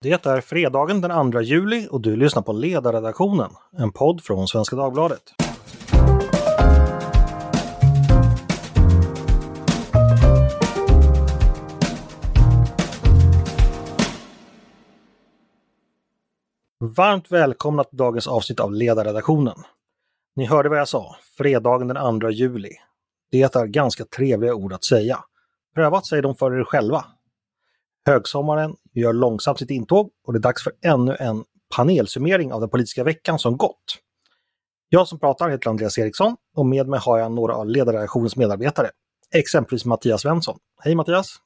Det är fredagen den 2 juli och du lyssnar på Ledarredaktionen, en podd från Svenska Dagbladet. Varmt välkomna till dagens avsnitt av Ledarredaktionen. Ni hörde vad jag sa, fredagen den 2 juli. Det är ganska trevliga ord att säga. Pröva att säga dem för er själva. Högsommaren gör långsamt sitt intåg och det är dags för ännu en panelsummering av den politiska veckan som gått. Jag som pratar heter Andreas Eriksson och med mig har jag några av ledarredaktionens medarbetare. Exempelvis Mattias Svensson. Hej Mattias!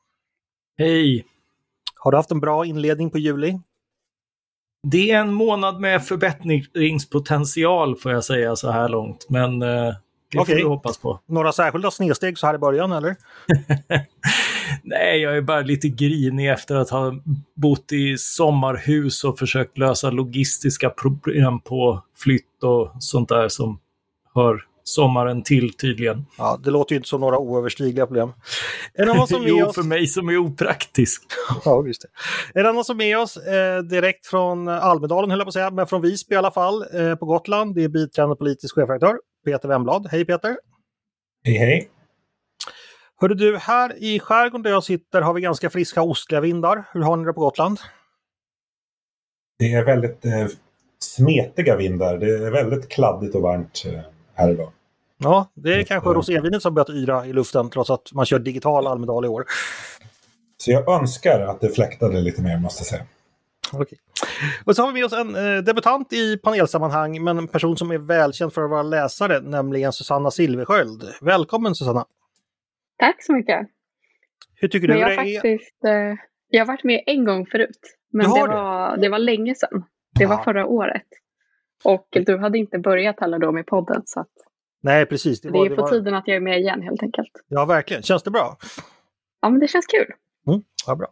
Hej! Har du haft en bra inledning på juli? Det är en månad med förbättringspotential får jag säga så här långt, men eh, det okay. får vi hoppas på. Några särskilda snedsteg så här i början eller? Nej, jag är bara lite grinig efter att ha bott i sommarhus och försökt lösa logistiska problem på flytt och sånt där som hör sommaren till tydligen. Ja, det låter ju inte som några oöverstigliga problem. En annan som jo, oss... för mig som är opraktisk. ja, just det. En annan som är med oss eh, direkt från Almedalen, höll jag på att säga, men från Visby i alla fall, eh, på Gotland. Det är biträdande politisk chefredaktör Peter Wemblad. Hej Peter! Hej hej! Hörde du, här i skärgården där jag sitter har vi ganska friska ostliga vindar. Hur har ni det på Gotland? Det är väldigt eh, smetiga vindar. Det är väldigt kladdigt och varmt eh, här idag. Ja, det är kanske rosévinet som börjat yra i luften trots att man kör digital Almedal i år. Så jag önskar att det fläktade lite mer måste jag säga. Okej. Och så har vi med oss en eh, debutant i panelsammanhang, men en person som är välkänd för att vara läsare, nämligen Susanna Silversköld. Välkommen Susanna! Tack så mycket! Hur tycker du jag det faktiskt? Eh, jag har varit med en gång förut, men det var, det var länge sedan. Det var förra året. Och du hade inte börjat heller då med podden. Så Nej, precis. Det, det var, är på var... tiden att jag är med igen helt enkelt. Ja, verkligen. Känns det bra? Ja, men det känns kul. Mm, ja, bra.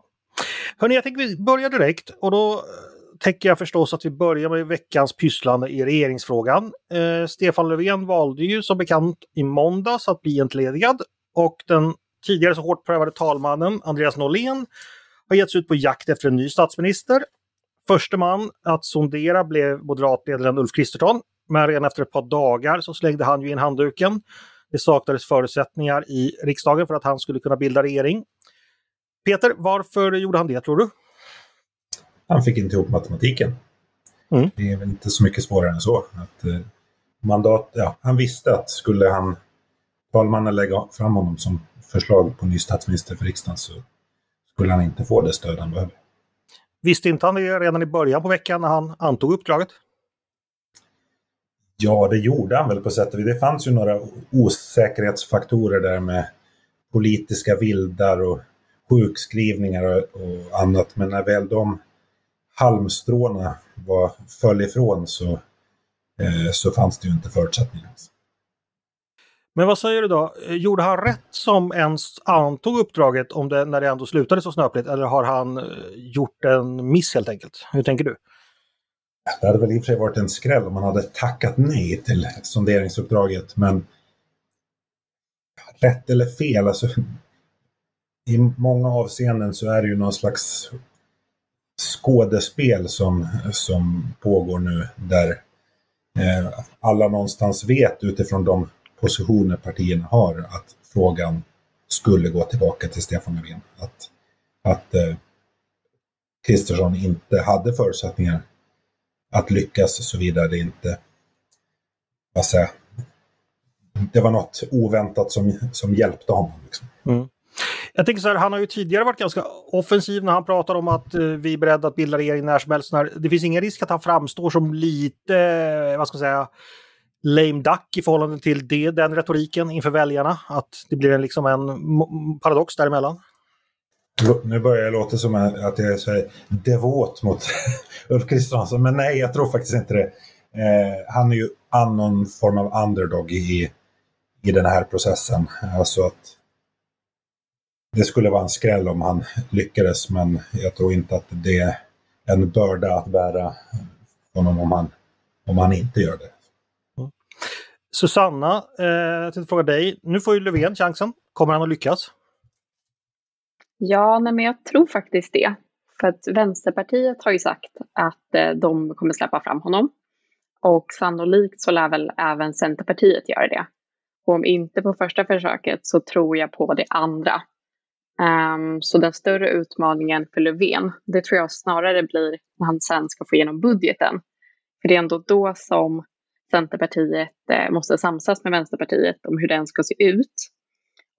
Hörni, jag tänker vi börjar direkt och då eh, tänker jag förstås att vi börjar med veckans pysslande i regeringsfrågan. Eh, Stefan Löfven valde ju som bekant i måndags att bli entledigad och den tidigare så hårt prövade talmannen Andreas Norlén har getts ut på jakt efter en ny statsminister. Förste man att sondera blev moderatledaren Ulf Kristersson, men redan efter ett par dagar så slängde han ju in handduken. Det saknades förutsättningar i riksdagen för att han skulle kunna bilda regering. Peter, varför gjorde han det tror du? Han fick inte ihop matematiken. Mm. Det är väl inte så mycket svårare än så. Att, eh, mandat, ja, han visste att skulle han talmannen lägga fram honom som förslag på ny statsminister för riksdagen så skulle han inte få det stöd han behöver. Visste inte han det redan i början på veckan när han antog uppdraget? Ja, det gjorde han väl på sätt och vis. Det fanns ju några osäkerhetsfaktorer där med politiska vildar och sjukskrivningar och, annat. Men när väl de halmstråna var, föll ifrån så, eh, så fanns det ju inte förutsättningar. Men vad säger du då? Eh, gjorde han rätt som ens antog uppdraget om det, när det ändå slutade så snöpligt eller har han eh, gjort en miss helt enkelt? Hur tänker du? Det hade väl i och för sig varit en skräll om han hade tackat nej till sonderingsuppdraget men rätt eller fel, alltså i många avseenden så är det ju någon slags skådespel som, som pågår nu där eh, alla någonstans vet utifrån de positioner partierna har att frågan skulle gå tillbaka till Stefan Löfven. Att, att eh, Kristersson inte hade förutsättningar att lyckas såvida det inte, vad säger det var något oväntat som, som hjälpte honom. Liksom. Mm. Jag tänker så här, han har ju tidigare varit ganska offensiv när han pratar om att eh, vi är beredda att bilda regering när som helst. När, det finns ingen risk att han framstår som lite, eh, vad ska jag säga, lame duck i förhållande till det, den retoriken inför väljarna. Att det blir en, liksom en paradox däremellan. Nu börjar jag låta som att jag är så devot mot Ulf Kristersson, men nej, jag tror faktiskt inte det. Eh, han är ju någon form av underdog i, i den här processen. Alltså att det skulle vara en skräll om han lyckades, men jag tror inte att det är en börda att bära honom om han, om han inte gör det. Susanna, eh, jag tänkte fråga dig. Nu får ju Löfven chansen. Kommer han att lyckas? Ja, nej, men jag tror faktiskt det. För att Vänsterpartiet har ju sagt att eh, de kommer släppa fram honom. Och sannolikt så lär väl även Centerpartiet göra det. Och om inte på första försöket så tror jag på det andra. Um, så den större utmaningen för Löfven, det tror jag snarare blir när han sen ska få igenom budgeten. För det är ändå då som Centerpartiet eh, måste samsas med Vänsterpartiet om hur den ska se ut.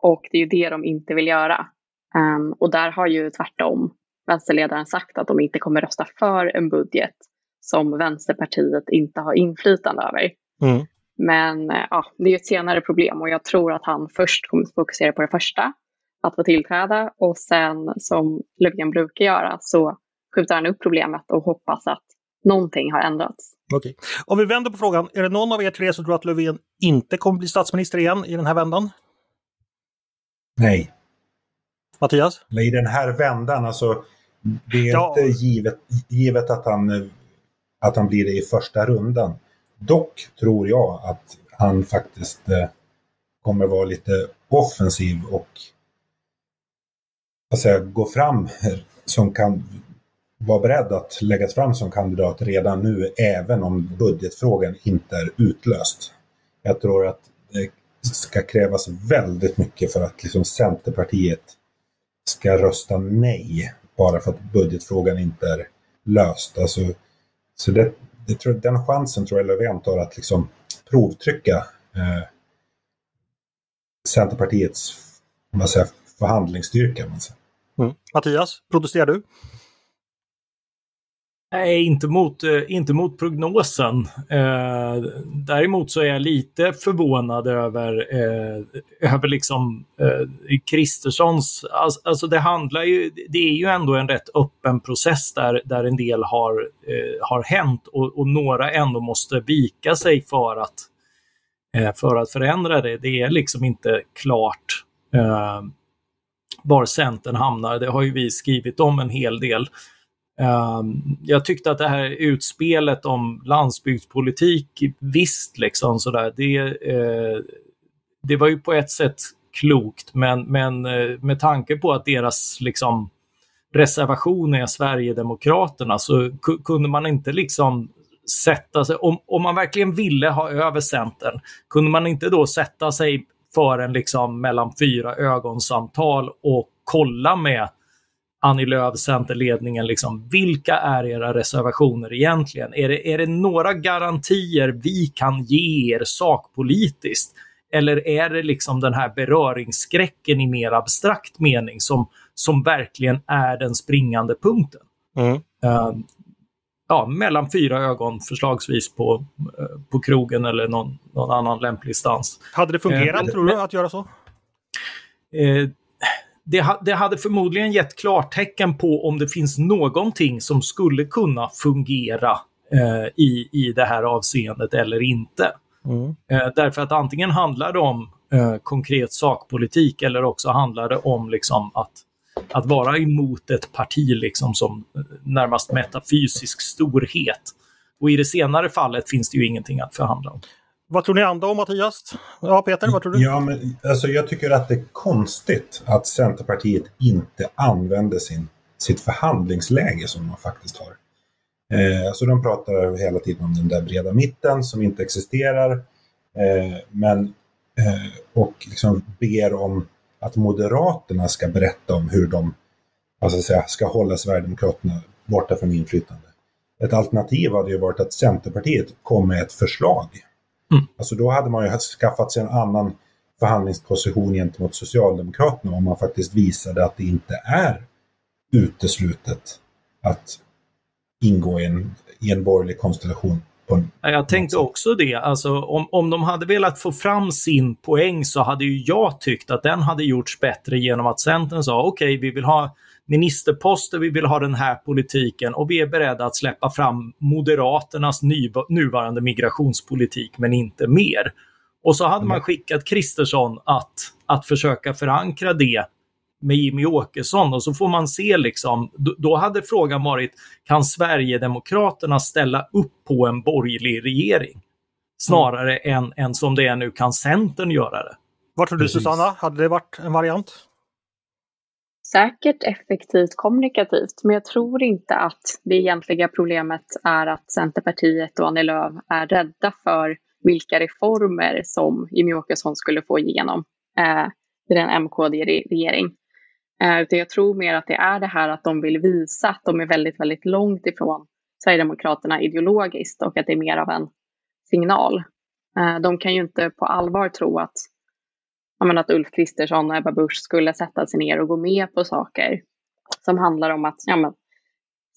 Och det är ju det de inte vill göra. Um, och där har ju tvärtom vänsterledaren sagt att de inte kommer rösta för en budget som Vänsterpartiet inte har inflytande över. Mm. Men eh, ja, det är ett senare problem och jag tror att han först kommer att fokusera på det första, att få tillträda och sen som Löfven brukar göra så skjuter han upp problemet och hoppas att någonting har ändrats. Okej. Om vi vänder på frågan, är det någon av er tre som tror att Löfven inte kommer bli statsminister igen i den här vändan? Nej. Mattias? Eller I den här vändan, alltså det är ja. inte givet, givet att, han, att han blir det i första rundan. Dock tror jag att han faktiskt eh, kommer vara lite offensiv och säga, gå fram som kan var beredd att läggas fram som kandidat redan nu, även om budgetfrågan inte är utlöst. Jag tror att det ska krävas väldigt mycket för att liksom Centerpartiet ska rösta nej bara för att budgetfrågan inte är löst. Alltså, så det, det tror, den chansen tror jag Löfven tar att liksom provtrycka eh, Centerpartiets man säger, förhandlingsstyrka. Man säger. Mm. Mattias, protesterar du? Nej, inte mot, eh, inte mot prognosen. Eh, däremot så är jag lite förvånad över, eh, över liksom eh, Kristerssons... Alltså, alltså, det handlar ju... Det är ju ändå en rätt öppen process där, där en del har, eh, har hänt och, och, några ändå måste vika sig för att, eh, för att förändra det. Det är liksom inte klart eh, var Centern hamnar. Det har ju vi skrivit om en hel del. Ehm, jag tyckte att det här utspelet om landsbygdspolitik, visst liksom sådär, det, eh, det var ju på ett sätt klokt, men, men eh, med tanke på att deras liksom reservation är Sverigedemokraterna så kunde man inte liksom sätta sig, om, om man verkligen ville ha över Centern, kunde man inte då sätta sig för en liksom mellan fyra ögonsamtal och kolla med Annie Lööf, Centerledningen, liksom, vilka är era reservationer egentligen? Är det, är det några garantier vi kan ge er sakpolitiskt? Eller är det liksom den här beröringsskräcken i mer abstrakt mening som, som verkligen är den springande punkten? Mm. Uh, ja, mellan fyra ögon förslagsvis på, uh, på krogen eller någon, någon annan lämplig stans. Hade det fungerat, uh, tror du, att göra så? Det, det hade förmodligen gett klartecken på om det finns någonting som skulle kunna fungera eh, i, i det här avseendet eller inte. Mm. Eh, därför att antingen handlar det om eh, konkret sakpolitik eller också handlar det om liksom att, att vara emot ett parti liksom som eh, närmast metafysisk storhet. Och i det senare fallet finns det ju ingenting att förhandla om. Vad tror ni andra om Mattias? Ja, Peter, vad tror du? Ja, men, alltså, jag tycker att det är konstigt att Centerpartiet inte använder sin, sitt förhandlingsläge som man faktiskt har. Eh, så de pratar hela tiden om den där breda mitten som inte existerar. Eh, men, eh, och liksom ber om att Moderaterna ska berätta om hur de alltså, säga, ska hålla Sverigedemokraterna borta från inflytande. Ett alternativ hade ju varit att Centerpartiet kom med ett förslag Mm. Alltså då hade man ju skaffat sig en annan förhandlingsposition gentemot Socialdemokraterna om man faktiskt visade att det inte är uteslutet att ingå i en, i en borgerlig konstellation. Jag tänkte också det. Alltså, om, om de hade velat få fram sin poäng så hade ju jag tyckt att den hade gjorts bättre genom att Centern sa okej, okay, vi vill ha ministerposter, vi vill ha den här politiken och vi är beredda att släppa fram Moderaternas nuvarande migrationspolitik, men inte mer. Och så hade man mm. skickat Kristersson att, att försöka förankra det med Jimmy Åkesson och så får man se liksom, då hade frågan varit, kan Sverigedemokraterna ställa upp på en borgerlig regering? Snarare mm. än, än som det är nu, kan Centern göra det? Vad tror du Susanna, hade det varit en variant? Säkert effektivt kommunikativt, men jag tror inte att det egentliga problemet är att Centerpartiet och Annie Lööf är rädda för vilka reformer som Jimmie Åkesson skulle få igenom eh, i den MKD-regering. Eh, jag tror mer att det är det här att de vill visa att de är väldigt, väldigt långt ifrån Sverigedemokraterna ideologiskt och att det är mer av en signal. Eh, de kan ju inte på allvar tro att, att Ulf Kristersson och Ebba Busch skulle sätta sig ner och gå med på saker som handlar om att, ja, men,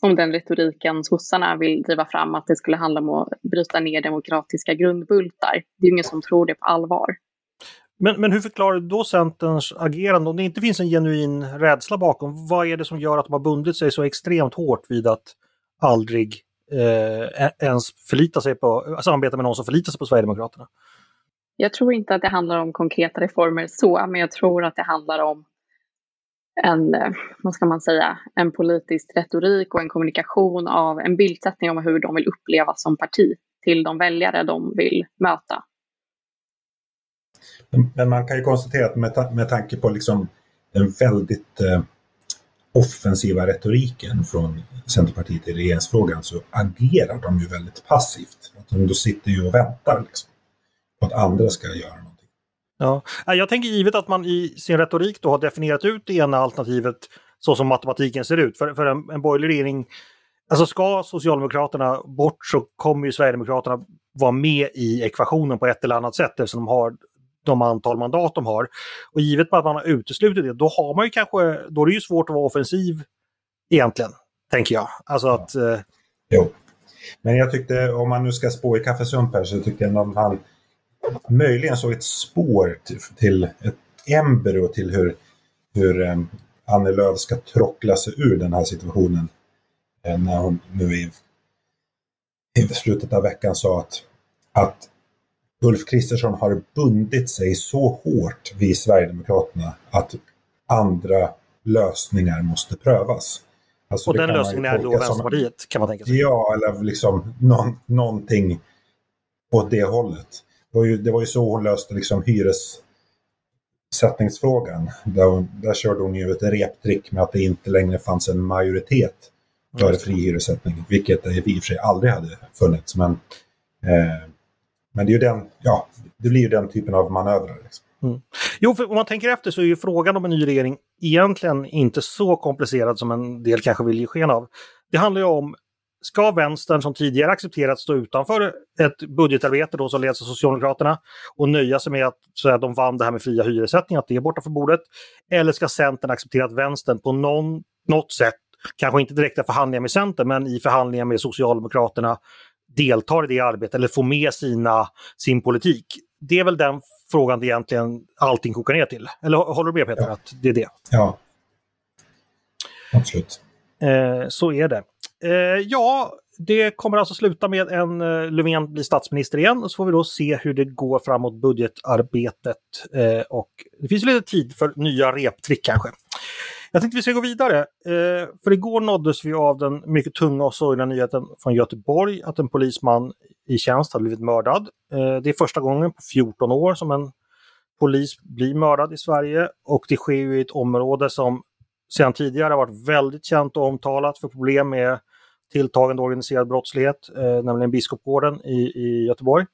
som den retoriken sossarna vill driva fram, att det skulle handla om att bryta ner demokratiska grundbultar. Det är ju ingen som tror det på allvar. Men, men hur förklarar du då Centerns agerande? Om det inte finns en genuin rädsla bakom, vad är det som gör att de har bundit sig så extremt hårt vid att aldrig eh, e-, ens förlita sig på, samarbeta med någon som förlitar sig på Sverigedemokraterna? Jag tror inte att det handlar om konkreta reformer så, men jag tror att det handlar om en, eh, vad ska man säga, en politisk retorik och en kommunikation av en bildsättning om hur de vill upplevas som parti till de väljare de vill möta. Men man kan ju konstatera att med, ta med tanke på liksom den väldigt eh, offensiva retoriken från Centerpartiet i regeringsfrågan så agerar de ju väldigt passivt. de sitter ju och väntar liksom, på att andra ska göra någonting. Ja, jag tänker givet att man i sin retorik då har definierat ut det ena alternativet så som matematiken ser ut. För, för en, en borgerlig regering, alltså ska Socialdemokraterna bort så kommer ju Sverigedemokraterna vara med i ekvationen på ett eller annat sätt eftersom de har de antal mandat de har. Och givet att man har uteslutit det, då har man ju kanske, då är det ju svårt att vara offensiv egentligen, tänker jag. Alltså att... Eh... Jo. Men jag tyckte, om man nu ska spå i kaffesump här, så tyckte jag att han möjligen såg ett spår till, till ett embryo till hur, hur um, Annie Lööf ska trockla sig ur den här situationen. Eh, när hon nu i, i slutet av veckan sa att, att Ulf Kristersson har bundit sig så hårt vid Sverigedemokraterna att andra lösningar måste prövas. Alltså och den lösningen är då Vänsterpartiet kan man tänka sig? Ja, eller liksom någon, någonting åt det hållet. Det var ju, det var ju så hon löste liksom hyressättningsfrågan. Där, hon, där körde hon ju ett reptrick med att det inte längre fanns en majoritet för fri hyressättning, vilket det i och för sig aldrig hade funnits. Men eh, men det, är ju den, ja, det blir ju den typen av manövrar. Liksom. Mm. Jo, för om man tänker efter så är ju frågan om en ny regering egentligen inte så komplicerad som en del kanske vill ge sken av. Det handlar ju om, ska vänstern som tidigare accepterat stå utanför ett budgetarbete då som leds av Socialdemokraterna och nöja sig med att, så att de vann det här med fria hyressättningar, att det är borta från bordet? Eller ska Centern acceptera att vänstern på någon, något sätt, kanske inte direkta förhandlingar med Centern, men i förhandlingar med Socialdemokraterna deltar i det arbetet eller får med sina, sin politik. Det är väl den frågan det egentligen allting kokar ner till. Eller håller du med Peter, ja. att det är det? Ja, absolut. Eh, så är det. Eh, ja, det kommer alltså sluta med en eh, Löfven blir statsminister igen och så får vi då se hur det går framåt budgetarbetet. Eh, och det finns lite tid för nya reptrick kanske. Jag tänkte vi ska gå vidare. Eh, för igår nåddes vi av den mycket tunga och sorgliga nyheten från Göteborg att en polisman i tjänst har blivit mördad. Eh, det är första gången på 14 år som en polis blir mördad i Sverige och det sker ju i ett område som sedan tidigare har varit väldigt känt och omtalat för problem med tilltagande organiserad brottslighet, eh, nämligen Biskopsgården i, i Göteborg.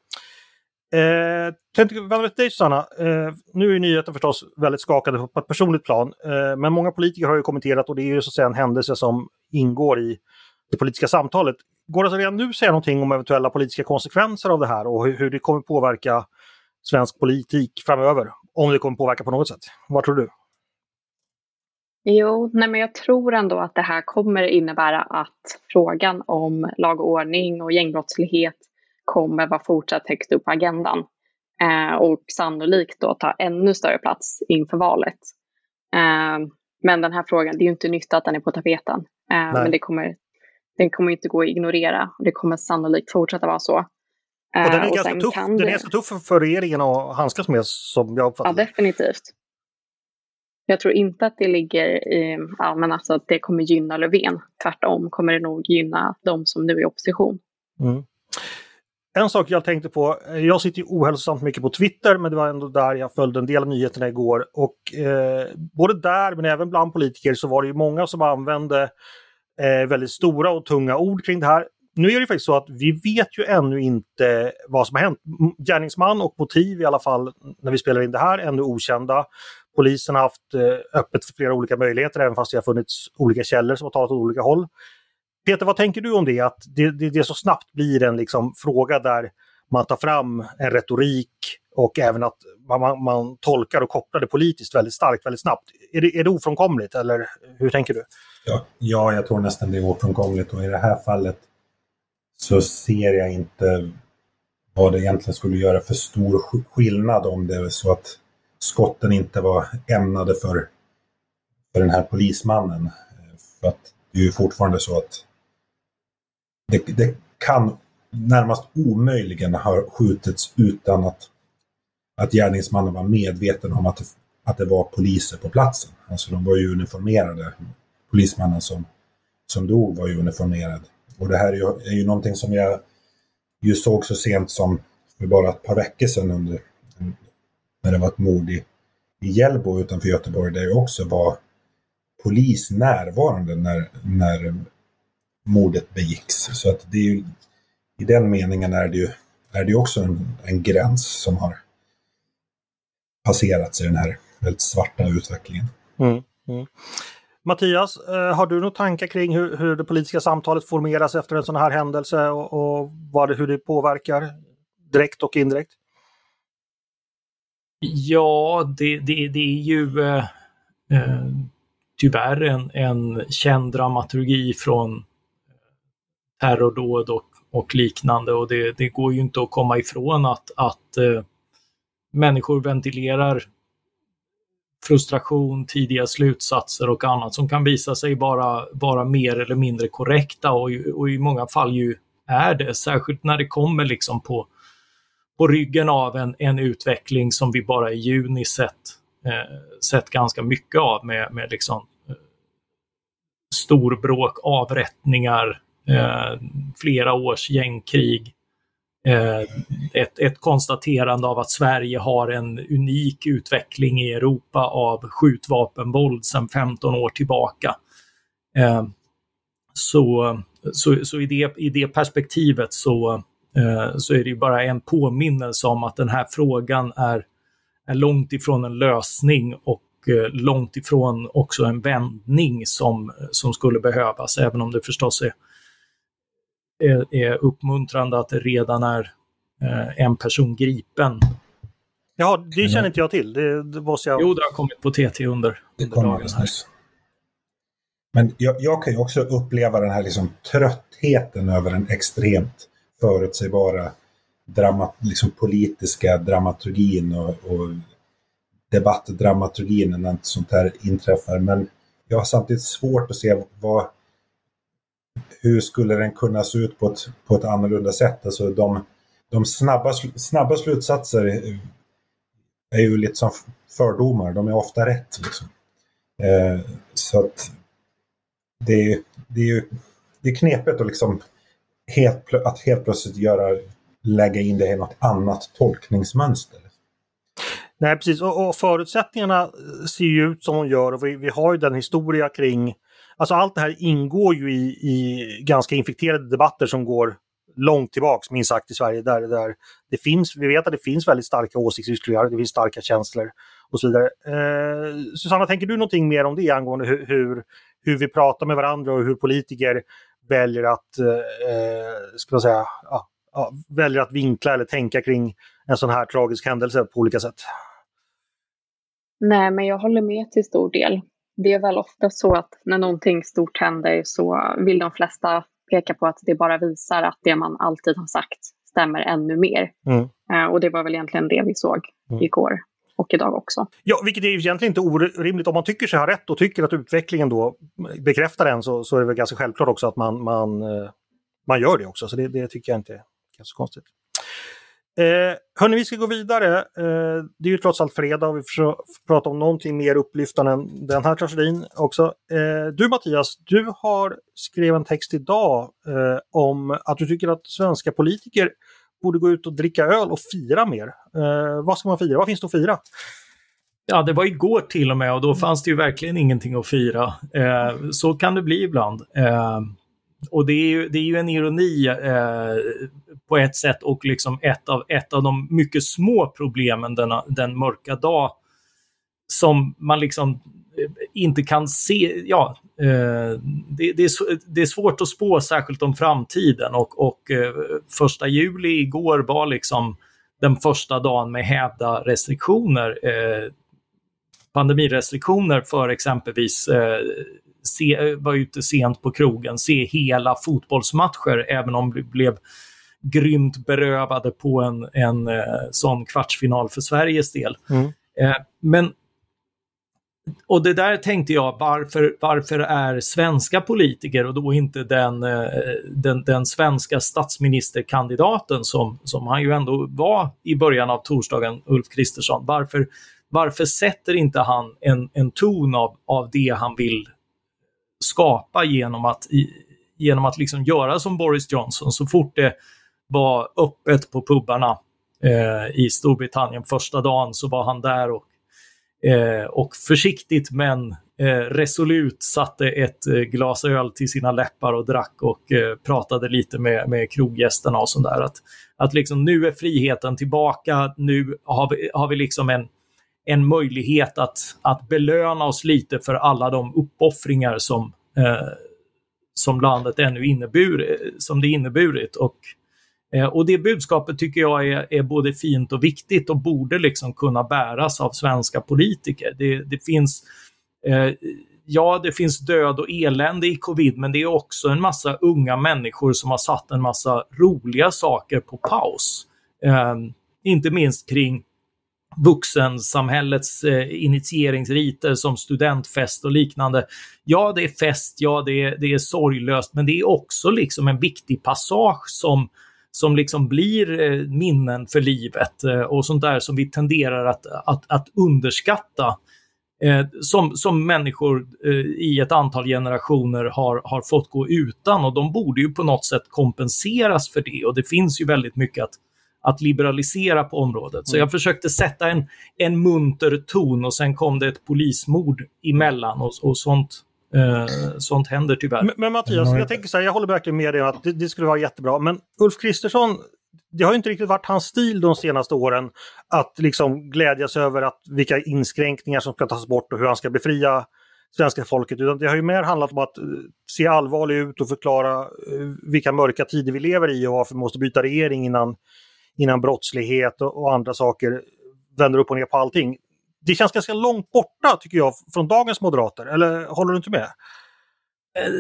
Eh, tänkte vända mig till dig Susanna. Eh, nu är nyheten förstås väldigt skakande på ett personligt plan. Eh, men många politiker har ju kommenterat och det är ju så att säga en händelse som ingår i det politiska samtalet. Går det att redan nu säga någonting om eventuella politiska konsekvenser av det här och hur, hur det kommer påverka svensk politik framöver? Om det kommer påverka på något sätt. Vad tror du? Jo, nej men jag tror ändå att det här kommer innebära att frågan om lag och ordning och gängbrottslighet kommer vara fortsatt högst upp på agendan eh, och sannolikt då ta ännu större plats inför valet. Eh, men den här frågan, det är ju inte nytt att den är på tapeten, eh, men det kommer, den kommer inte gå att ignorera. Det kommer sannolikt fortsätta vara så. Och den är, och ganska tuff, den är ganska tuff för regeringen att handskas med som jag uppfattar Ja, definitivt. Jag tror inte att det ligger i, ja, men alltså att det kommer gynna Löfven. Tvärtom kommer det nog gynna de som nu är i opposition. Mm. En sak jag tänkte på, jag sitter ju ohälsosamt mycket på Twitter, men det var ändå där jag följde en del av nyheterna igår. Och eh, både där, men även bland politiker, så var det ju många som använde eh, väldigt stora och tunga ord kring det här. Nu är det faktiskt så att vi vet ju ännu inte vad som har hänt. Gärningsman och motiv i alla fall när vi spelar in det här, ännu okända. Polisen har haft eh, öppet för flera olika möjligheter, även fast det har funnits olika källor som har talat åt olika håll. Peter, vad tänker du om det? Att det, det, det så snabbt blir en liksom, fråga där man tar fram en retorik och även att man, man, man, tolkar och kopplar det politiskt väldigt starkt, väldigt snabbt. Är det, är det ofrånkomligt eller hur tänker du? Ja, ja, jag tror nästan det är ofrånkomligt och i det här fallet så ser jag inte vad det egentligen skulle göra för stor skillnad om det är så att skotten inte var ämnade för, för den här polismannen. Eh, för att det är ju fortfarande så att det, det kan närmast omöjligen ha skjutits utan att, att gärningsmannen var medveten om att det, att det var poliser på platsen. Alltså de var ju uniformerade. Polismannen som, som dog var ju uniformerad. Och det här är ju, är ju någonting som jag ju såg så sent som för bara ett par veckor sedan under, när det var ett mord i, i Hjällbo utanför Göteborg där det också var polis närvarande när, när mordet begicks. Så att det är ju, i den meningen är det ju, är det också en, en gräns som har passerats i den här väldigt svarta utvecklingen. Mm, mm. Mattias, eh, har du några tankar kring hur, hur, det politiska samtalet formeras efter en sån här händelse och, och vad det, hur det påverkar direkt och indirekt? Ja, det, det, det är ju eh, eh tyvärr en, en känd dramaturgi från eh, terrordåd och, och liknande. Och det, det, går ju inte att komma ifrån att, att eh, människor ventilerar frustration, tidiga slutsatser och annat som kan visa sig vara, vara mer eller mindre korrekta. Och, och i många fall ju är det, särskilt när det kommer liksom på, på ryggen av en, en utveckling som vi bara i juni sett, eh, sett ganska mycket av med, med liksom, eh, storbråk, avrättningar, eh, flera års gängkrig. Eh, ett, ett konstaterande av att Sverige har en unik utveckling i Europa av skjutvapenvåld sedan 15 år tillbaka. Eh, så så, så i, det, i det perspektivet så, så är det bara en påminnelse om att den här frågan är, är långt ifrån en lösning och eh, långt ifrån också en vändning som, som skulle behövas, även om det förstås är är, är uppmuntrande att det redan är eh, en person gripen. Ja, det känner inte jag till. Det, det måste jag... Jo, det har kommit på TT under, under dagen. Här. Men jag, jag, kan ju också uppleva den här liksom tröttheten över den extremt förutsägbara dramat, liksom politiska dramaturgin och, och debattdramaturgin när sånt här inträffar. Men jag har samtidigt svårt att se vad, hur skulle den kunna se ut på ett, på ett annorlunda sätt? Alltså de, de snabba, snabba slutsatser är ju lite som fördomar, de är ofta rätt. Liksom. Eh, så att det, det är ju det är knepigt att, liksom helt, att helt plötsligt göra, lägga in det i något annat tolkningsmönster. Nej, precis. Och, och förutsättningarna eh, ser ju ut som de gör och vi, vi har ju den historia kring Alltså allt det här ingår ju i, i ganska infekterade debatter som går långt tillbaks minst sagt i Sverige. Där, där det finns, vi vet att det finns väldigt starka åsiktsyttringar, det finns starka känslor och så vidare. Eh, Susanna, tänker du någonting mer om det angående hur, hur, hur vi pratar med varandra och hur politiker väljer att, eh, ska man säga, ja, ja, väljer att vinkla eller tänka kring en sån här tragisk händelse på olika sätt? Nej, men jag håller med till stor del det är väl ofta så att när någonting stort händer så vill de flesta peka på att det bara visar att det man alltid har sagt stämmer ännu mer. Mm. Uh, och det var väl egentligen det vi såg mm. igår och idag också. Ja, vilket är egentligen inte orimligt. Om man tycker sig ha rätt och tycker att utvecklingen då bekräftar den så, så är det väl ganska självklart också att man, man, eh, man gör det också. Så det, det tycker jag inte är så konstigt. Eh, hörni, vi ska gå vidare. Eh, det är ju trots allt fredag och vi får prata om någonting mer upplyftande än den här tragedin också. Eh, du Mattias, du har skrivit en text idag eh, om att du tycker att svenska politiker borde gå ut och dricka öl och fira mer. Eh, vad ska man fira? Vad finns det att fira? Ja, det var igår till och med och då fanns det ju verkligen ingenting att fira. Eh, så kan det bli ibland. Eh, och det är ju, det är ju en ironi eh, på ett sätt och liksom ett av, ett av de mycket små problemen denna, den mörka dag som man liksom inte kan se. Ja, eh, det, det, är, det är svårt att spå särskilt om framtiden och, och eh, första juli igår var liksom den första dagen med hävda restriktioner. Eh, pandemirestriktioner för exempelvis eh, se, vara ute sent på krogen, se hela fotbollsmatcher, även om vi blev grymt berövade på en, en eh, sån kvartsfinal för Sveriges del. Mm. Eh, men och det där tänkte jag, varför, varför är svenska politiker och då inte den, eh, den, den svenska statsministerkandidaten som, som han ju ändå var i början av torsdagen, Ulf Kristersson, varför, varför sätter inte han en, en ton av, av det han vill skapa genom att, genom att liksom göra som Boris Johnson så fort det var öppet på pubarna eh, i Storbritannien första dagen så var han där och, eh, och försiktigt men eh, resolut satte ett eh, glas öl till sina läppar och drack och eh, pratade lite med, med kroggästerna och sådär. Att, att liksom nu är friheten tillbaka, nu har vi, har vi liksom en en möjlighet att, att belöna oss lite för alla de uppoffringar som, eh, som landet ännu innebur, eh, som det inneburit. Och, eh, och det budskapet tycker jag är, är både fint och viktigt och borde liksom kunna bäras av svenska politiker. Det, det finns eh, Ja, det finns död och elände i covid, men det är också en massa unga människor som har satt en massa roliga saker på paus. Eh, inte minst kring vuxensamhällets eh, initieringsriter som studentfest och liknande. Ja, det är fest, ja, det är, det är sorglöst, men det är också liksom en viktig passage som som liksom blir eh, minnen för livet eh, och sånt där som vi tenderar att, att, att underskatta. Eh, som, som människor eh, i ett antal generationer har, har fått gå utan och de borde ju på något sätt kompenseras för det och det finns ju väldigt mycket att, att liberalisera på området. Så mm. jag försökte sätta en, en munter ton och sen kom det ett polismord emellan och, och sånt Eh, sånt händer tyvärr. Men, men Mattias, jag tänker så här, jag håller verkligen med dig att det, det, skulle vara jättebra. Men Ulf Kristersson, det har inte riktigt varit hans stil de senaste åren att liksom glädjas över att vilka inskränkningar som ska tas bort och hur han ska befria svenska folket. Utan det har ju mer handlat om att eh, se allvarlig ut och förklara eh, vilka mörka tider vi lever i och varför vi måste byta regering innan innan brottslighet och, och andra saker vänder upp och ner på allting. Det känns ganska långt borta tycker jag från dagens moderater, eller håller du inte med? Eh,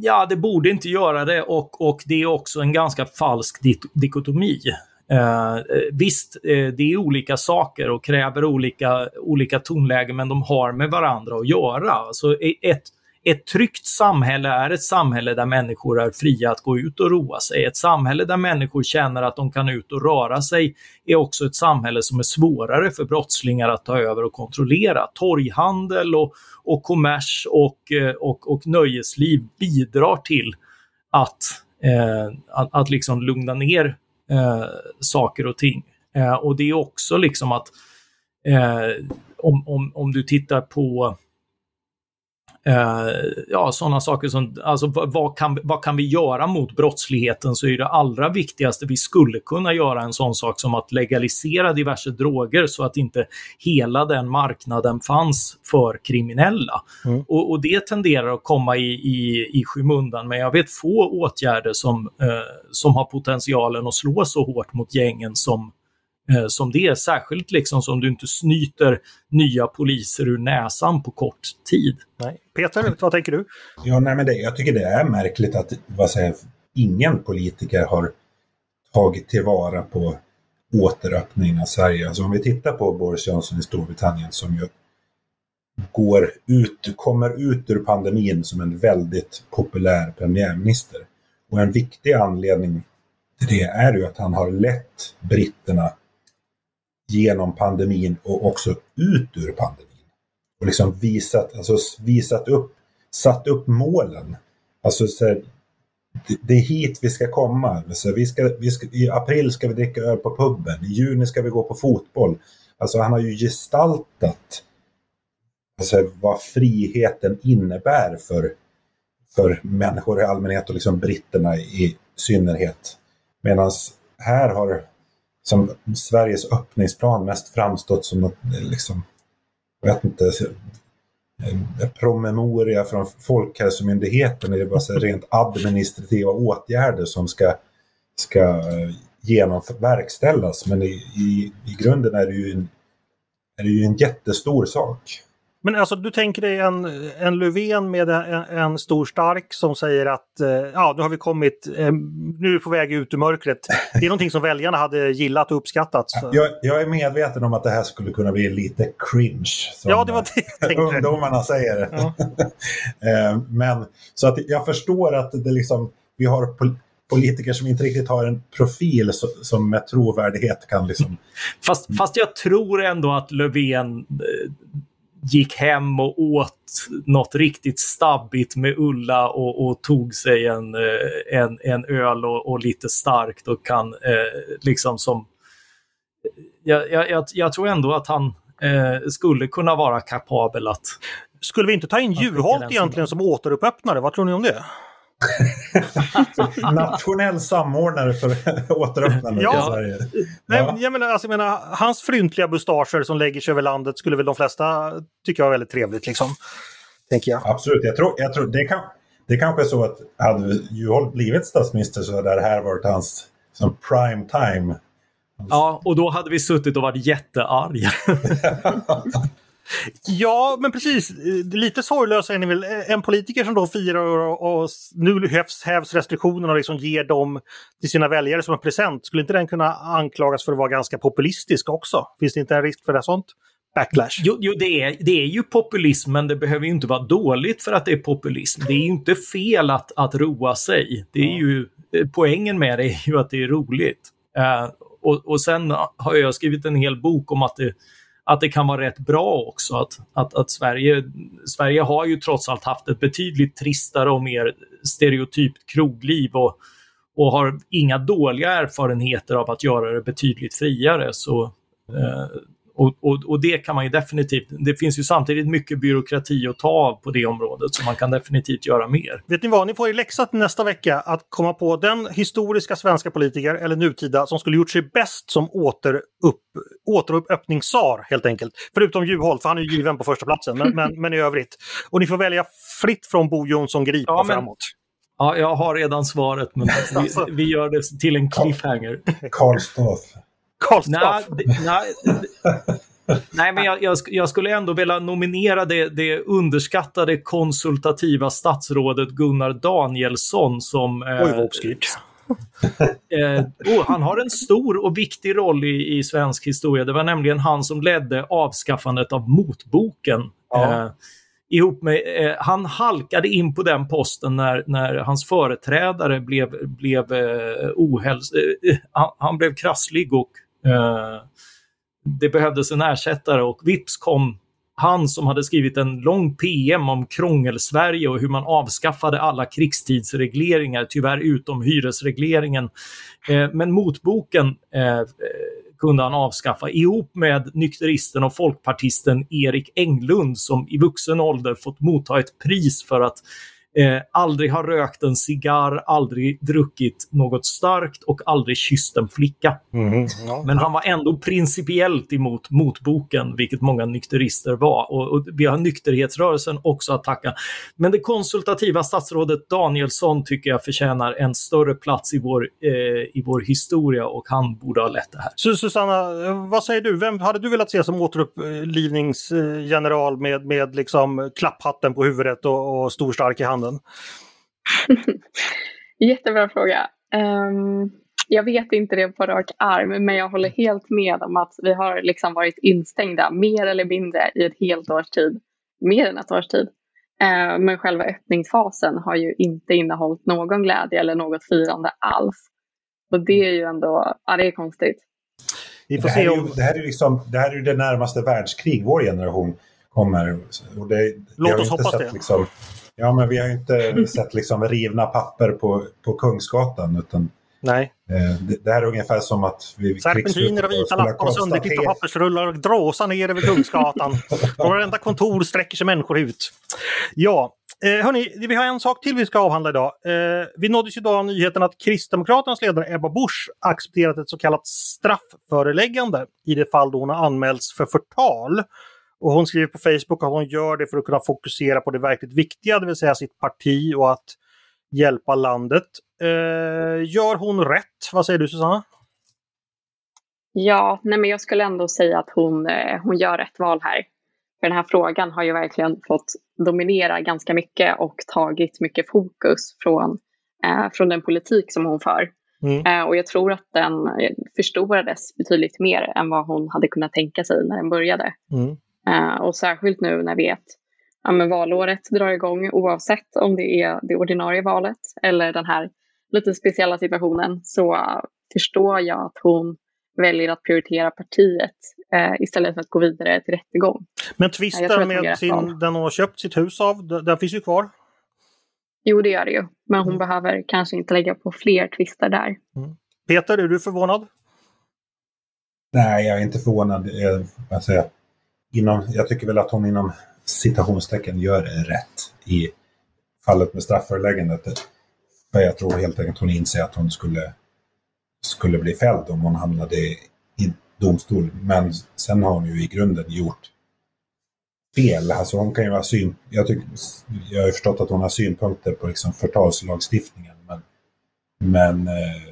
ja, det borde inte göra det och, och det är också en ganska falsk dikotomi. Eh, eh, visst, eh, det är olika saker och kräver olika, olika tonlägen men de har med varandra att göra. Alltså, Så ett, ett tryggt samhälle är ett samhälle där människor är fria att gå ut och roa sig. Ett samhälle där människor känner att de kan ut och röra sig är också ett samhälle som är svårare för brottslingar att ta över och kontrollera. Torghandel och, och kommers och, eh, och, och nöjesliv bidrar till att, eh, att, att liksom lugna ner eh, saker och ting. Eh, och det är också liksom att eh, om, om, om du tittar på Eh, ja, sådana saker som, alltså vad kan, vad kan vi göra mot brottsligheten så är det allra viktigaste vi skulle kunna göra en sån sak som att legalisera diverse droger så att inte hela den marknaden fanns för kriminella. Mm. Och, och, det tenderar att komma i, i, i skymundan, men jag vet få åtgärder som, eh, som har potentialen att slå så hårt mot gängen som eh, som det är, särskilt liksom som du inte snyter nya poliser ur näsan på kort tid. Nej. Peter, vad tänker du? Ja, nej, men det, jag tycker det är märkligt att vad säger, ingen politiker har tagit tillvara på återöppningen av Sverige. Alltså om vi tittar på Boris Johnson i Storbritannien som ju går ut, kommer ut ur pandemin som en väldigt populär premiärminister. Och en viktig anledning till det är ju att han har lett britterna genom pandemin och också ut ur pandemin. Och liksom visat, alltså visat upp, satt upp målen. Alltså så här, det är hit vi ska komma. Vi ska, vi ska, I april ska vi dricka öl på puben, i juni ska vi gå på fotboll. Alltså han har ju gestaltat alltså, vad friheten innebär för, för människor i allmänhet och liksom britterna i synnerhet. Medan här har som Sveriges öppningsplan mest framstått som något, eh, liksom, jag vet inte, eh, en promemoria från Folkhälsomyndigheten. Det är bara så rent administrativa åtgärder som ska, ska eh, verkställas. Men i, i, i grunden är det, ju en, är det ju en jättestor sak. Men alltså du tänker dig en, en Löfven med en, en stor stark som säger att eh, ja, nu har vi kommit, eh, nu är vi på väg ut ur mörkret. Det är någonting som väljarna hade gillat och uppskattat. Jag, jag, är medveten om att det här skulle kunna bli lite cringe. Som ja, det var det jag tänkte. ungdomarna säger. Ja. Eh, men så att jag förstår att det liksom, vi har politiker som inte riktigt har en profil som med trovärdighet kan liksom... Fast, fast jag tror ändå att Löfven gick hem och åt något riktigt stabbigt med Ulla och, och tog sig en, eh, en, en öl och, och lite starkt och kan eh, liksom som... Jag, jag, jag, tror ändå att han eh, skulle kunna vara kapabel att... Skulle vi inte ta in Juholt egentligen som återupöppnare? Vad tror ni om det? Nationell samordnare för återöppnandet ja. i Sverige. Nej, ja. jag, menar, alltså, jag menar, hans fryntliga mustascher som lägger sig över landet skulle väl de flesta tycka var väldigt trevligt. Liksom. Tänker jag. Absolut, jag tror, jag tror det, kan, det kanske är så att hade Juholt blivit statsminister så hade det här varit hans som prime time. Ja, och då hade vi suttit och varit jättearga. Ja, men precis. Lite sorglösa är ni väl. En politiker som då firar och, och nu hävs, hävs restriktionerna och liksom ger dem till sina väljare som en present. Skulle inte den kunna anklagas för att vara ganska populistisk också? Finns det inte en risk för det sånt? Backlash. Jo, jo det, är, det är ju populism, men det behöver ju inte vara dåligt för att det är populism. Det är ju inte fel att, att roa sig. Det är ju, poängen med det är ju att det är roligt. Uh, och, och sen har jag skrivit en hel bok om att det att det kan vara rätt bra också. Att, att, att Sverige, Sverige har ju trots allt haft ett betydligt tristare och mer stereotypt krogliv och, och har inga dåliga erfarenheter av att göra det betydligt friare. Så eh, och, och, och, det kan man ju definitivt, det finns ju samtidigt mycket byråkrati att ta av på det området så man kan definitivt göra mer. Vet ni vad, ni får i läxa till nästa vecka att komma på den historiska svenska politiker eller nutida som skulle gjort sig bäst som återupp, återupöppningssar helt enkelt. Förutom Juholt, för han är ju given på första platsen, men, men, men i övrigt. Och ni får välja fritt från Bo Jonsson Grip ja, framåt. Ja, jag har redan svaret, men vi, vi gör det till en cliffhanger. Karl Staaff. Karlstad. Nej, nej, nej, men jag, jag, jag, skulle ändå vilja nominera det, det underskattade konsultativa statsrådet Gunnar Danielsson som... Eh, Oj, vad obskyrt. eh, oh, han har en stor och viktig roll i, i svensk historia. Det var nämligen han som ledde avskaffandet av motboken. Ja. Eh, ihop med, eh, han halkade in på den posten när, när hans företrädare blev, blev eh, ohäls eh, han, han, blev krasslig och Eh, Eh, det behövdes en ersättare och vips kom han som hade skrivit en lång PM om krångel-Sverige och hur man avskaffade alla krigstidsregleringar, tyvärr utom hyresregleringen. Eh, men motboken eh, kunde han avskaffa ihop med nykteristen och folkpartisten Erik Englund som i vuxen ålder fått motta ett pris för att Eh, aldrig har rökt en cigarr, aldrig druckit något starkt och aldrig kysst en flicka. Mm, ja. Men han var ändå principiellt emot motboken, vilket många nykterister var. Och, och, vi har nykterhetsrörelsen också att tacka. Men det konsultativa statsrådet Danielsson tycker jag förtjänar en större plats i vår, eh, i vår historia och han borde ha lett det här. Så Susanna, vad säger du? Vem hade du velat se som återupplivningsgeneral med, med liksom klapphatten på huvudet och, och stor stark i handen? Handen? Jättebra fråga. Um, jag vet inte det på rak arm, men jag håller helt med om att vi har liksom varit instängda mer eller mindre i ett helt års tid. Mer än ett års tid. Uh, men själva öppningsfasen har ju inte innehållit någon glädje eller något firande alls. Och det är ju ändå, ja det är konstigt. Vi får det, här se om... är ju, det, här är liksom, det här är det närmaste världskrig vår generation kommer. Och det, Låt oss hoppas det. Liksom, Ja, men vi har ju inte sett liksom rivna papper på, på Kungsgatan. Utan, Nej. eh, det, det här är ungefär som att vi... Serpentiner och vita lappar och sönderklippta pappersrullar och dråsar ner över Kungsgatan. Från varenda kontor sträcker sig människor ut. Ja, eh, hörni, vi har en sak till vi ska avhandla idag. Eh, vi nåddes idag av nyheten att Kristdemokraternas ledare Ebba Busch accepterat ett så kallat straffföreläggande i det fall då hon har anmälts för förtal. Och hon skriver på Facebook att hon gör det för att kunna fokusera på det verkligt viktiga, det vill säga sitt parti och att hjälpa landet. Eh, gör hon rätt? Vad säger du Susanna? Ja, nej men jag skulle ändå säga att hon, eh, hon gör rätt val här. För den här frågan har ju verkligen fått dominera ganska mycket och tagit mycket fokus från, eh, från den politik som hon för. Mm. Eh, och jag tror att den eh, förstorades betydligt mer än vad hon hade kunnat tänka sig när den började. Mm. Eh, och särskilt nu när vi vet ja, men valåret drar igång oavsett om det är det ordinarie valet eller den här lite speciella situationen så förstår jag att hon väljer att prioritera partiet eh, istället för att gå vidare till rättegång. Men tvisten med sin, den hon har köpt sitt hus av, den finns ju kvar. Jo, det gör det ju. Men hon Mm. behöver kanske inte lägga på fler tvister där. Peter, är du förvånad? Nej, jag är inte förvånad. Jag, alltså, inom, jag tycker väl att hon inom citationstecken gör rätt i fallet med strafföreläggandet. För jag tror helt enkelt hon inser att hon skulle, skulle bli fälld om hon hamnade i domstol. Men sen har hon ju i grunden gjort fel. Alltså hon kan ju ha syn... Jag, tycker, jag har ju förstått att hon har synpunkter på liksom förtalslagstiftningen. Men, men eh,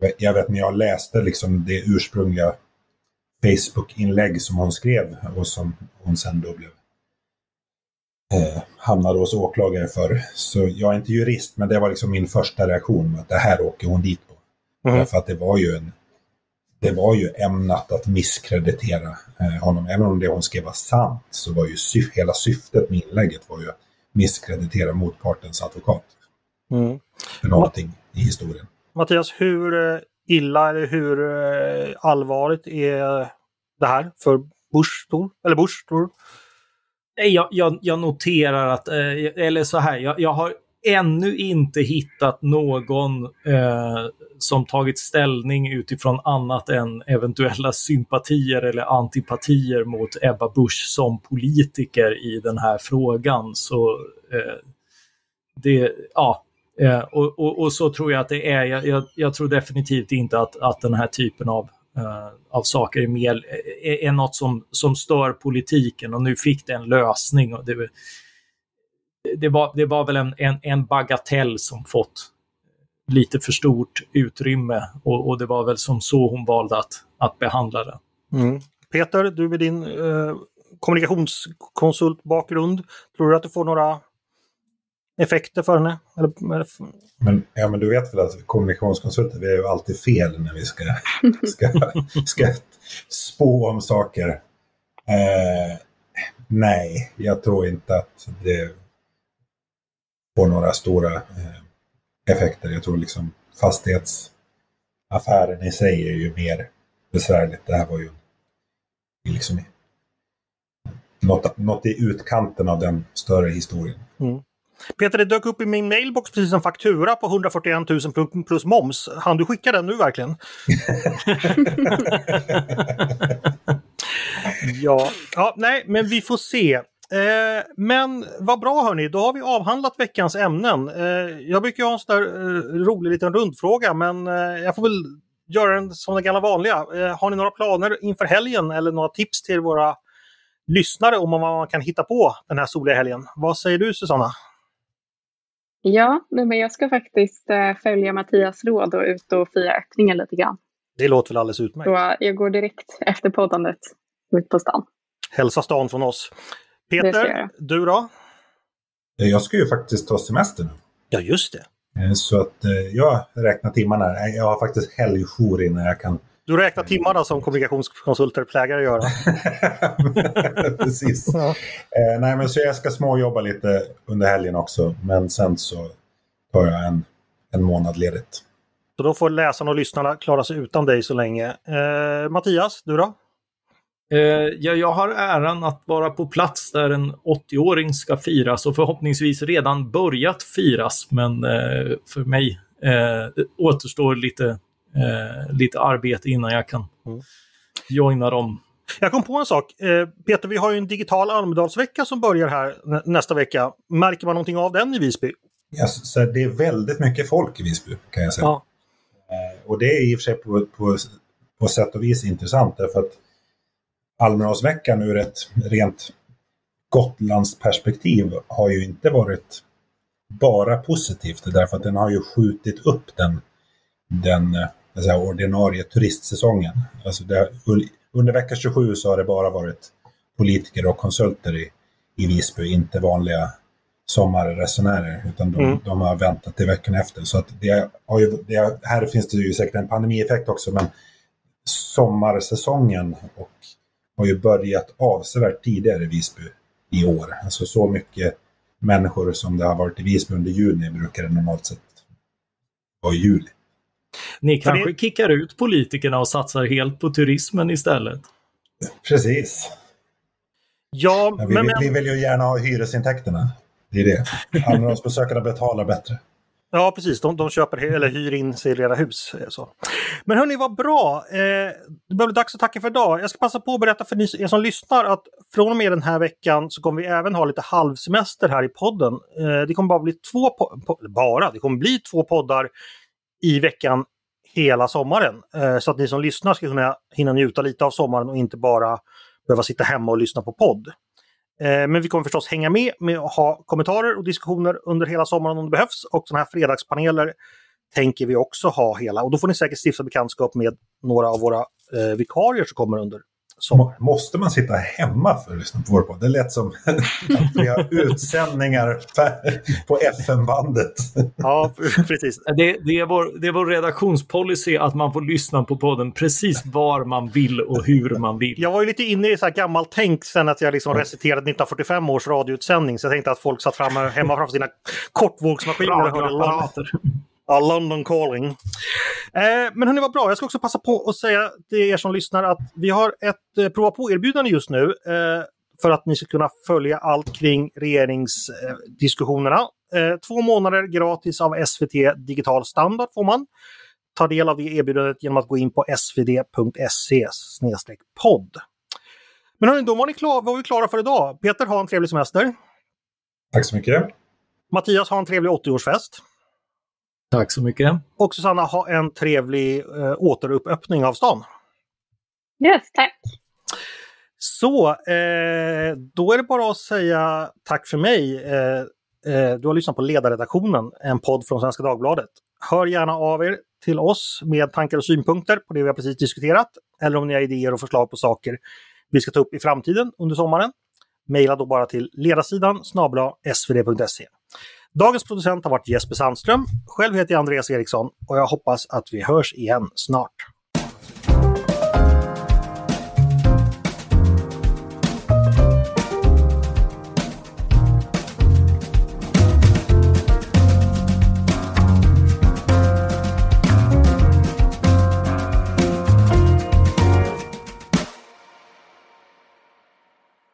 jag vet- jag vet när jag läste liksom det ursprungliga Facebook-inlägg som hon skrev och som hon sen då blev eh, hamnade hos åklagare för. Så jag är inte jurist, men det var liksom min första reaktion att det här åker hon dit på. Mm. Därför att det var ju en det var ju ämnat att misskreditera eh, honom. Även om det hon skrev var sant så var ju syf- hela syftet med inlägget var ju att misskreditera motpartens advokat. Mm. För någonting i historien. Mattias, hur eh, illa eller hur eh, allvarligt är det här för Bush, tror Eller Bush, tror du? Jag, jag, jag noterar att, eh, eller så här, jag, jag har ännu inte hittat någon eh, som tagit ställning utifrån annat än eventuella sympatier eller antipatier mot Ebba Busch som politiker i den här frågan. Så eh, det, ja, eh, och, och, och så tror jag att det är. Jag, jag, jag tror definitivt inte att, att den här typen av eh, av saker är, mer, eh, är, är något som, som stör politiken och nu fick det en lösning. Och det, det, var, det var väl en, en, en bagatell som fått lite för stort utrymme och, och det var väl som så hon valde att, att behandla det. Mm. Peter, du med din eh, kommunikationskonsultbakgrund, tror du att du får några effekter för henne? Eller, eller, Men, ja, men du vet väl att kommunikationskonsulter, vi är ju alltid fel när vi ska, ska, ska spå om saker. Eh, nej, jag tror inte att det får några stora eh, effekter. Jag tror liksom fastighetsaffären i sig är ju mer besvärligt. Det här var ju liksom något, något i utkanten av den större historien. mm. Peter, det dök upp i min mailbox precis en faktura på 141 000 plus- moms. Han du skicka den nu verkligen? ja. ja, nej, men vi får se. Eh, men vad bra hörni, då har vi avhandlat veckans ämnen. Eh, jag brukar ju ha en sån där eh, rolig liten rundfråga, men eh, jag får väl göra den som den gamla vanliga. Eh, har ni några planer inför helgen eller några tips till våra lyssnare om vad man kan hitta på den här soliga helgen? Vad säger du Susanna? Ja, men jag ska faktiskt eh, följa Mattias råd och ut och fira öppningen lite grann. Det låter väl alldeles utmärkt. Så jag går direkt efter poddandet ut på stan. Hälsa stan från oss. Peter, du då? Eh, Jag ska ju faktiskt ta semester nu. Ja, just det. Eh, Så att jag räknar timmarna. Jag har faktiskt helgjour innan jag kan... Du räknar timmarna som kommunikationskonsulter plägar att göra. Precis. Ja. Eh, nej, men så jag ska småjobba lite under helgen också. Men sen så tar jag en, en månad ledigt. Så då får läsarna och lyssnarna klara sig utan dig så länge. Eh, Mattias, du då? Eh, ja, jag har äran att vara på plats där en 80-åring ska firas och förhoppningsvis redan börjat firas. Men eh, för mig eh, återstår lite, eh, lite arbete innan jag kan mm. joina dem. Jag kom på en sak. Eh, Peter, vi har ju en digital Almedalsvecka som börjar här nästa vecka. Märker man någonting av den i Visby? Ja, så det är väldigt mycket folk i Visby kan jag säga. Ja. Eh, och det är i och för sig på, på, på sätt och vis intressant därför att Almedalsveckan ur ett rent Gotlandsperspektiv har ju inte varit bara positivt därför att den har ju skjutit upp den, den säga, ordinarie turistsäsongen. Alltså det, under vecka 27 så har det bara varit politiker och konsulter i, i Visby, inte vanliga sommarresenärer, utan de, mm. de, har väntat till veckan efter. Så att det har ju, det, här finns det ju säkert en pandemieffekt också, men sommarsäsongen och har ju börjat avsevärt tidigare i Visby i år. Alltså så mycket människor som det har varit i Visby under juni brukar det normalt sett vara i juli. Ni kanske det... kickar ut politikerna och satsar helt på turismen istället? Precis. Ja, men vi, men... vi vill ju gärna ha hyresintäkterna. Det är det. Andrahandsbesökarna betalar bättre. Ja, precis. De, de köper eller hyr in sig i rena hus. Så. Men hörni, vad bra! Eh, det börjar bli dags att tacka för idag. Jag ska passa på att berätta för er som lyssnar att från och med den här veckan så kommer vi även ha lite halvsemester här i podden. Eh, det kommer bara bli två, bara, det kommer bli två poddar i veckan hela sommaren. Eh, så att ni som lyssnar ska kunna hinna njuta lite av sommaren och inte bara behöva sitta hemma och lyssna på podd. Eh, men vi kommer förstås hänga med med att ha kommentarer och diskussioner under hela sommaren om det behövs. Och sådana här fredagspaneler tänker vi också ha hela. Och då får ni säkert stifta bekantskap med några av våra eh, vikarier som kommer under sommaren. Måste man sitta hemma för att lyssna på vår podd? Det lät som att vi har utsändningar på FN-bandet. Ja, precis. Det, det, är vår, det är vår redaktionspolicy att man får lyssna på podden precis var man vill och hur man vill. Jag var ju lite inne i så här gammalt tänk sen att jag liksom reciterade 1945 års radioutsändning. Så jag tänkte att folk satt framme, hemma framför sina kortvågsmaskiner och hörde Ja, London calling. Eh, men hörni, vad bra. Jag ska också passa på att säga till er som lyssnar att vi har ett eh, prova på-erbjudande just nu eh, för att ni ska kunna följa allt kring regeringsdiskussionerna. Eh, två månader gratis av SVT Digital Standard får man. Ta del av det erbjudandet genom att gå in på svd.se podd. Men hörni, då var, ni klar, var vi klara för idag. Peter, ha en trevlig semester. Tack så mycket. Mattias, ha en trevlig 80-årsfest. Tack så mycket. Och Susanna, ha en trevlig eh, återupöppning av stan. Yes, tack. Så, eh, då är det bara att säga tack för mig. Eh, eh, du har lyssnat på Ledarredaktionen, en podd från Svenska Dagbladet. Hör gärna av er till oss med tankar och synpunkter på det vi har precis diskuterat. Eller om ni har idéer och förslag på saker vi ska ta upp i framtiden under sommaren. Maila då bara till ledarsidan snabla svd.se. Dagens producent har varit Jesper Sandström. Själv heter jag Andreas Eriksson och jag hoppas att vi hörs igen snart.